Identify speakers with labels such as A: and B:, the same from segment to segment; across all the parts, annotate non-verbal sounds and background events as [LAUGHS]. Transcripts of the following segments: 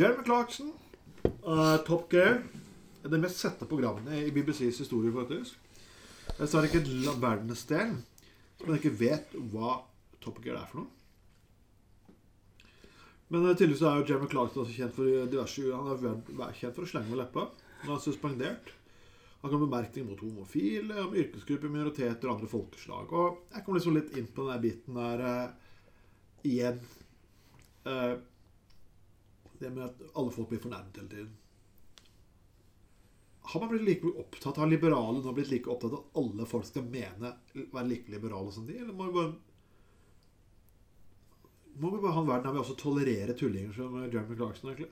A: Jeremy Clarkson, uh, Top Gear Det mest sette programmet i BBCs historie, faktisk. Så er det ikke et verdensdel som ikke vet hva Top Gear er for noe. Men uh, tydeligvis er jo Jeremy Clarkson også kjent for diverse Han er kjent for å slenge med leppa. Han er suspendert. Han kan bemerkninger mot homofile, om yrkesgrupper, minoriteter og andre folkeslag. Og jeg kommer liksom litt inn på den biten der uh, igjen. Eh, det med at alle folk blir fornærmet hele tiden. Har man blitt like opptatt av liberale nå blitt like opptatt av at alle folk skal mene være like liberale som de? Eller må vi bare må vi bare ha en verden der vi også tolererer tullinger som Jeremy Clarkson, egentlig?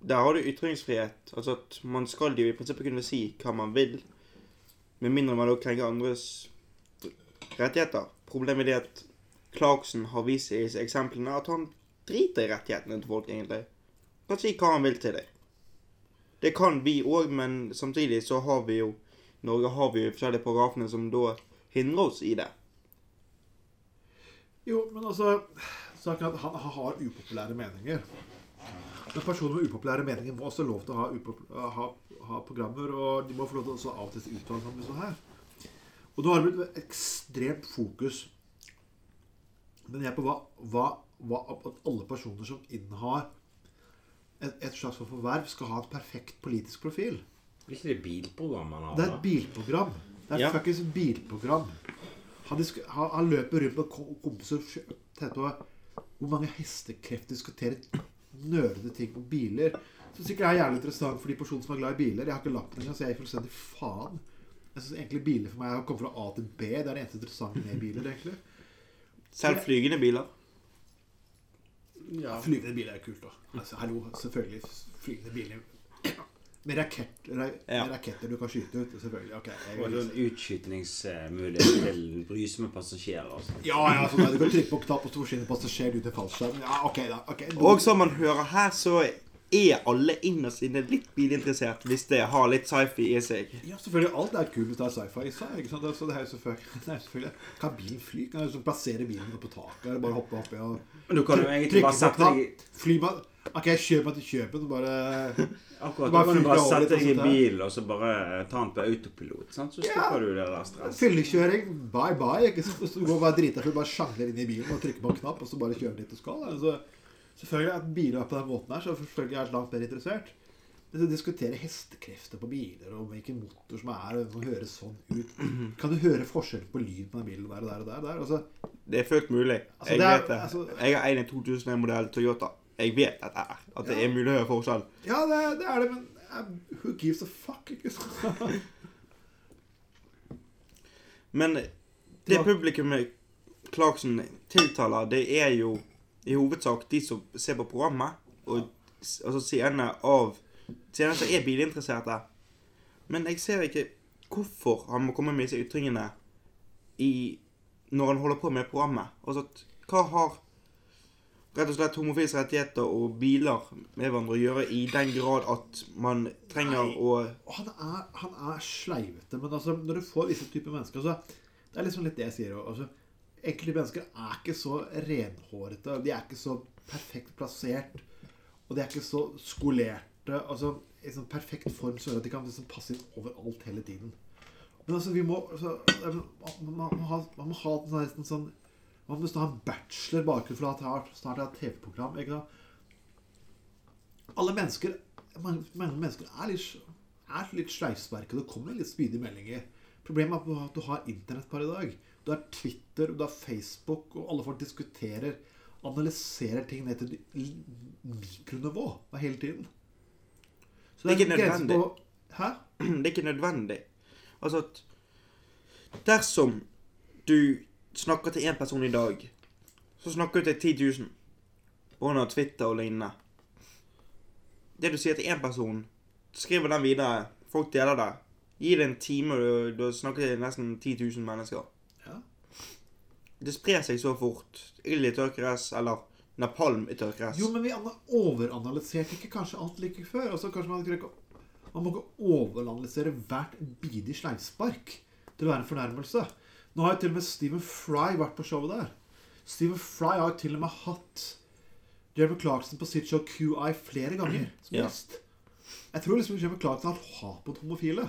B: Der har du ytringsfrihet. Altså at man skal jo i prinsippet kunne si hva man vil, med mindre man da krenker andres rettigheter. Problemet er at Clarkson har vist i eksemplene at han driter i rettighetene til folk, egentlig. Kan si hva han vil til deg. Det kan vi òg, men samtidig så har vi jo Norge har vi jo forskjellige paragrafene som da hindrer oss i det.
A: Jo, men altså han han har upopulære meninger. Men personer med upopulære meninger må også lov til å ha, ha, ha programmer, og de må få lov til å av og til uttale seg om sånn her. Og nå har det blitt ekstremt fokus men jeg på hva, hva, hva at alle personer som innehar et, et slags forverv, skal ha en perfekt politisk profil.
C: Hvis ikke det bilprogram han har?
A: Det er et bilprogram. Det er
B: Ja.
A: fuckings et bilprogram. Han, han, han løper rundt med kompiser og tenker på hvor mange hestekrefter diskuterer nølende ting om biler. Som sikkert er jævlig interessant for de personene som er glad i biler. Jeg har ikke lappen engang, så jeg gir fullstendig faen. Jeg synes egentlig biler for meg er å komme fra A til B. Det er det eneste interessante med biler, egentlig.
B: Selv flygende biler.
C: Ja.
A: Flyvende biler er kult, da. Altså, hallo, selvfølgelig. Flyvende biler med, rakett, ra,
B: Ja.
A: med raketter du kan skyte ut. Selvfølgelig. ok. jeg
C: Og
A: noen
C: utskytningsmuligheter utskytningsmulighet til brysomme passasjerer. Altså.
A: Ja, ja, sånn du kan trykke på knapp, og så forsvinner passasjer ut i fallskjerm. Ja, ok da. ok.
B: Og som man hører her, så er alle innerst inne litt bilinteressert hvis det har litt sci-fi i seg.
A: Ja, selvfølgelig. Alt er kult hvis det er sci-fi i seg. ikke sant? Så det er jo selvfølgelig, [LAUGHS] det er selvfølgelig. Kan bilen fly? Kan jeg plassere bilen på taket? Eller bare hoppe oppi og
C: Men du kan jo egentlig bare sette deg i-
A: Fly bare Ok, kjøp meg til kjøpen. Bare [LAUGHS]
C: Akkurat,
A: Bare
C: du kan bare sette deg i bilen og så bare ta den på autopilot. Sant? Så
A: Ja.
C: du det der stresset.
A: fyllekjøring. Bye bye. Ikke sant? Så du går bare drita full, bare sjangler inn i bilen og trykker på en knapp, og så bare kjører dit du skal. Altså, selvfølgelig at biler er på den måten her, så selvfølgelig er jeg langt mer interessert. Men å diskutere hestekrefter på biler og hvilken motor som er, og som høres sånn ut Kan du høre forskjell på lyd på den bilen der og der og der? der? Altså,
B: Det er fullt mulig.
A: Altså,
B: Jeg
A: det er-
B: vet det.
A: altså-
B: Jeg har en 2001-modell Toyota. Jeg vet dette her. At det er mulig å høre forskjell.
A: ja, det, det er det, men who gives a fuck? Ikke sant?
B: Men det publikummet Clarkson tiltaler, det er jo i hovedsak de som ser på programmet, og altså seerne av Seerne som er bilinteresserte. Men jeg ser ikke hvorfor han må komme med disse ytringene i, når han holder på med programmet. Altså, hva har rett og slett homofiles rettigheter og biler med hverandre å gjøre i den grad at man trenger
A: Nei.
B: å
A: han er, han er sleivete, men altså, når du får visse typer mennesker så, Det er liksom litt det jeg sier. Altså, enkelte mennesker er ikke så renhårete. De er ikke så perfekt plassert. Og de er ikke så skolerte. Altså, I sånn perfekt form så gjør at de kan liksom passe inn overalt hele tiden. Men altså, vi må altså, man, man, må ha, man må ha sånn, sånn Man må ha en bachelor bakgrunn for at jeg snart har TV-program. ikke sant? Alle mennesker mange, mange mennesker er litt, er litt sleivsparket. Det kommer litt spydige meldinger. Problemet er at du har internett per i dag. Du har Twitter, du har Facebook, og alle folk diskuterer, analyserer ting ned til mikronivå hele tiden. Så
B: Det er ikke
A: er ikke
B: nødvendig.
A: på- Hæ? [CLEARS THROAT]
B: det er ikke nødvendig. Altså at Dersom du snakker til én person i dag, så snakker du til 10 000 pga. Twitter og lignende. Det du sier til én person, skriver den videre, folk deler det. Gi det en time, og du snakker til nesten 10 000 mennesker.
A: Ja.
B: Det sprer seg så fort. Ild i tørrgress, eller napalm i tørrgress.
A: Jo, men vi overanalyserte ikke kanskje alt like før. Altså, kanskje Man ikke Man må ikke overanalysere hvert bidige sleivspark til å være en fornærmelse. Nå har jo til og med Stephen Fry vært på showet der. Stephen Fry har jo til og med hatt Jeremy Clarkson på sitt show QI flere ganger [CLEARS THROAT] som
B: Ja.
A: Jeg tror liksom Jeremy Clarkson har hat mot homofile.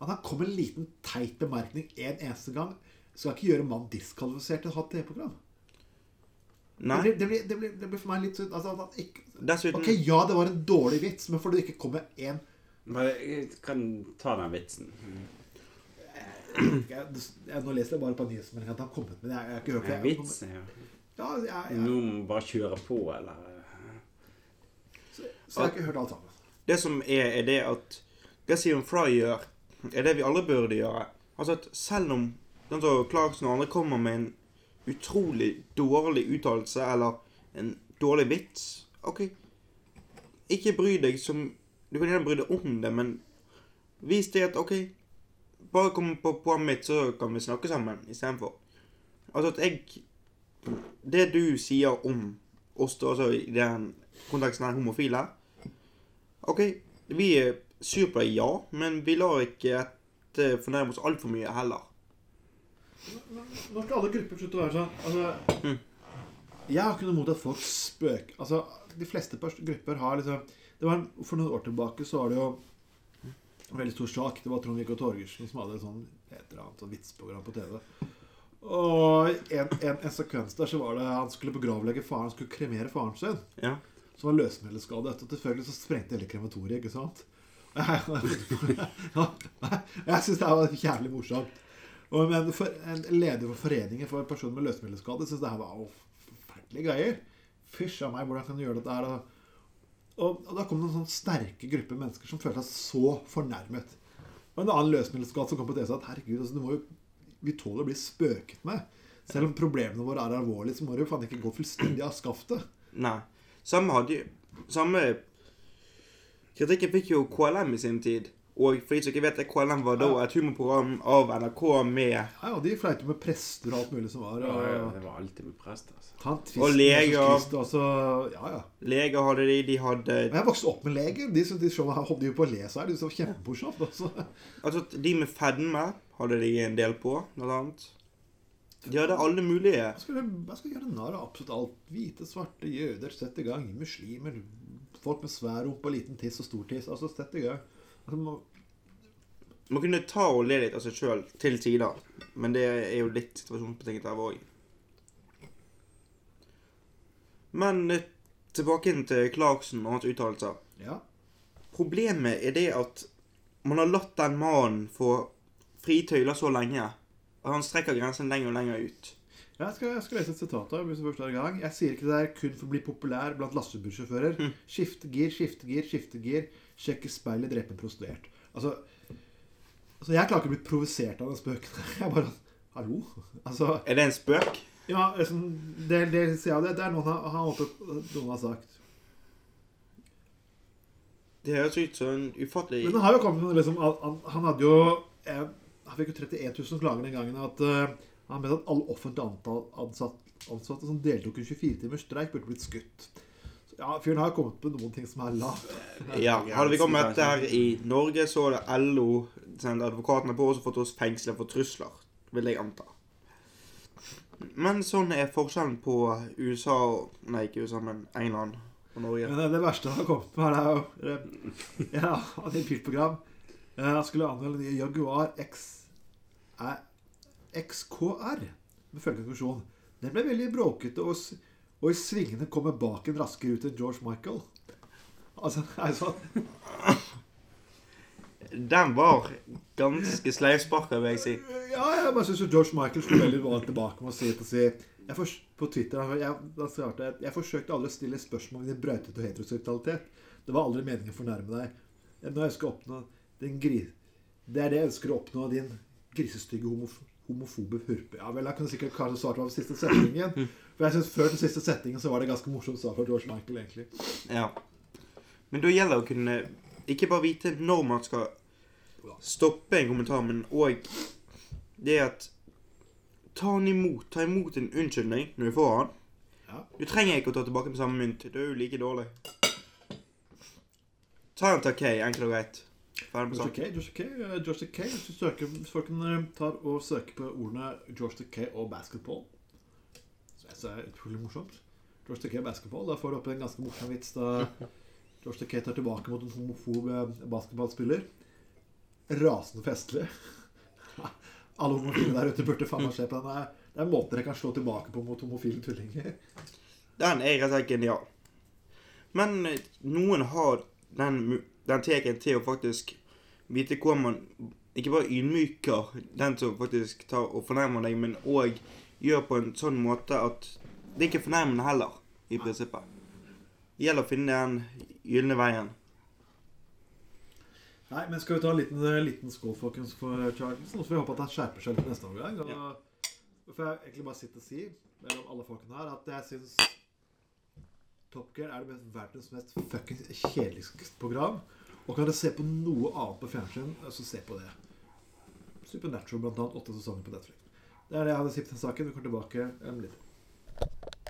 A: At han kom med en liten teit bemerkning en eneste gang, skal ikke gjøre mannen diskvalifisert til å ha et TV-program.
B: Nei.
A: Det, det, blir- det, blir- det blir for meg litt sånn altså, ikke,
B: Dessuten
A: Ok, ja, det var en dårlig vits, men fordi det ikke kommer én
C: jeg kan ta den vitsen.
A: jeg, jeg, Nå leser jeg bare på nyhetsmeldingen at han har kommet men jeg, jeg har ikke hørt
C: En
A: det.
C: vits? Ja.
A: Ja, jeg,
C: Nå må vi bare kjøre på, eller
A: så, så jeg har ikke hørt alt sammen.
B: Det som er, er det at Det Stephen Fry gjør, er det vi alle burde gjøre. Altså at selv om sånn som Clarkson og andre kommer med en utrolig dårlig uttalelse eller en dårlig vits OK, ikke bry deg som Du kan gjerne bry deg om det, men vis det at OK, bare kom på programmet mitt, så kan vi snakke sammen istedenfor. Altså at jeg Det du sier om oss, altså i den konteksten her homofile OK, vi er sur på deg, ja, men vi lar ikke dette fornærme oss altfor mye heller.
A: Nå skal alle grupper slutte å være sånn. Altså,
B: Mm.
A: Jeg har ikke noe imot at folk spøker Altså, De fleste grupper har liksom det var en, For noen år tilbake så var det jo en veldig stor sak. Det var Trond-Viggo Torgersen som hadde et sånn, et eller annet sånn vitseprogram på TV. Og en, en, en sekvens der så var det han skulle begravlegge faren. Han skulle kremere faren sin.
B: Ja.
A: Som var løsmiddelskadet. Og selvfølgelig så sprengte hele krematoriet. ikke sant? [LAUGHS] Jeg syns det var jævlig morsomt. Og, men for, en leder for foreningen for personer med løsmiddelskade syns det her var forferdelige greier. Fysj a meg, hvordan kan du gjøre dette her? Og, og, da kom det en sånn sterke gruppe mennesker som følte seg så fornærmet. Og en annen løsmiddelskadd som kom på TV sa at herregud, altså, jo, vi tåler å bli spøket med. Selv om problemene våre er alvorlige, så må du jo faen ikke gå fullstendig av skaftet.
B: Nei. Samme hadde Samme kritikken fikk jo KLM i sin tid. Og for de som ikke vet det, KLM var da et humorprogram av NRK med
A: Ja, ja, de fløyte med prester og alt mulig som var.
C: Ja, ja, det var alltid med prest, altså.
A: han,
B: Og leger.
A: Krist, altså, ja, ja.
B: leger hadde de, de hadde
A: Men jeg vokste opp med leger. De som de showet her hoppet jo på å le seg her. De så kjempemorsomt. Altså.
B: Altså, de med fedme hadde de en del på, blant annet. De hadde alle mulige
A: Jeg skal, jeg skal gjøre narr av absolutt alt. Hvite, svarte, jøder, sett i gang. Muslimer. Folk med svær rumpe og liten tiss og stor tiss. Altså, dette er gøy. Altså, må-
B: Man kunne ta og le litt av seg sjøl til tider, men det er jo litt situasjonsbetinget her òg. Men eh, tilbake inn til Clarkson og hans uttalelser.
A: ja.
B: Problemet er det at man har latt den mannen få frie tøyler så lenge at han strekker grensen lenger og lenger ut.
A: Jeg skal, jeg skal lese et sitat da hvis du først er gang. Jeg sier ikke det er kun for å bli populær blant lastebilsjåfører. Skifte gir, skifte gir, skifte gir. Sjekke speilet, drepe prostituert. Altså, altså, jeg klarer ikke å bli provosert av den spøken. [LAUGHS] Jeg bare Hallo? Altså
B: Er det en spøk?
A: Ja, liksom, det, det, jeg, det, det er noen noen har sagt.
B: Det høres ut som en ufattelig
A: Men det har jo kommet med liksom, han, han hadde jo eh, Han fikk jo 31 000 klager den gangen at eh, han mente at alle offentlig ansatte som deltok i 24 timers streik, burde blitt skutt. Så, ja, Fyren har kommet med noen ting som er lavt. [LAUGHS]
B: Ja, Hadde vi kommet med dette her i Norge, så hadde LO sendt advokatene på oss og fått oss fengslet for trusler. Vil jeg anta. Men sånn er forskjellen på USA og Nei, ikke USA, men England og Norge.
A: Men det, det verste han har kommet med, er jo eh, Ja, han i et bilprogram. Eh, skulle anmelde nye Jaguar X, eh, XKR med følgende konklusjon. Den ble veldig bråkete, og, og i svingene kommer baken raskere ut enn George Michael. Altså, [LAUGHS] sånn
B: Den var ganske sleivsparka, vil jeg si.
A: Ja, jeg bare syns George Michael slo veldig bra tilbake med å si, å si jeg På Twitter jeg, jeg jeg forsøkte aldri å stille spørsmål om din brøytete og heteroseksualitet. Det var aldri meningen å fornærme deg. Når jeg ønsker å oppnå din gri... Det er det jeg ønsker å oppnå din grisestygge homof homofobe hurpe. Ja vel, jeg kunne sikkert kanskje svart på den siste setningen. For jeg synes Før den siste setningen så var det ganske morsomt svar fra George Michael, egentlig.
B: Ja. Men da gjelder det å kunne ikke bare vite når man skal stoppe en kommentar, men òg det at Ta den imot. Ta imot en unnskyldning når du får.
A: Ja.
B: Du trenger ikke å ta tilbake med samme mynt. Du er jo like dårlig. Ta en takei, enkelt og greit. Ferdig
A: George. Takei, George Takei, George Takei Hvis du søker, hvis folk tar og søker på ordene George Takei og basketball Så jeg synes det er utrolig morsomt George Takei basketball. Da får du opp en ganske morsom vits da [LAUGHS] George Takei tar tilbake mot en homofob eh, basketballspiller. Rasende festlig. [LAUGHS] Alle homofile der ute burde faen meg se på den. Det er måter jeg kan slå tilbake på mot homofile tullinger.
B: Den er rett og slett genial. Men eh, noen har den, den teken til å faktisk vite hvor man ikke bare ydmyker den som faktisk tar og fornærmer deg, men òg gjør på en sånn måte at det ikke er fornærmende heller, i prinsippet. Det gjelder å finne den gylne veien.
A: Nei, men skal vi ta en liten, liten skål, folkens, for Charlton? Så får vi håpe at han skjerper seg litt neste omgang. Og
B: Ja.
A: får jeg egentlig bare sitte og si, mellom alle folkene her, at jeg syns Top Gear er det verdens mest fuckings kjedeligste program. Og kan dere se på noe annet på fjernsyn, så se på det. Supernatural, blant annet. Åtte sesonger på Netflix. Det er det jeg hadde å si på den saken. Vi kommer tilbake om litt.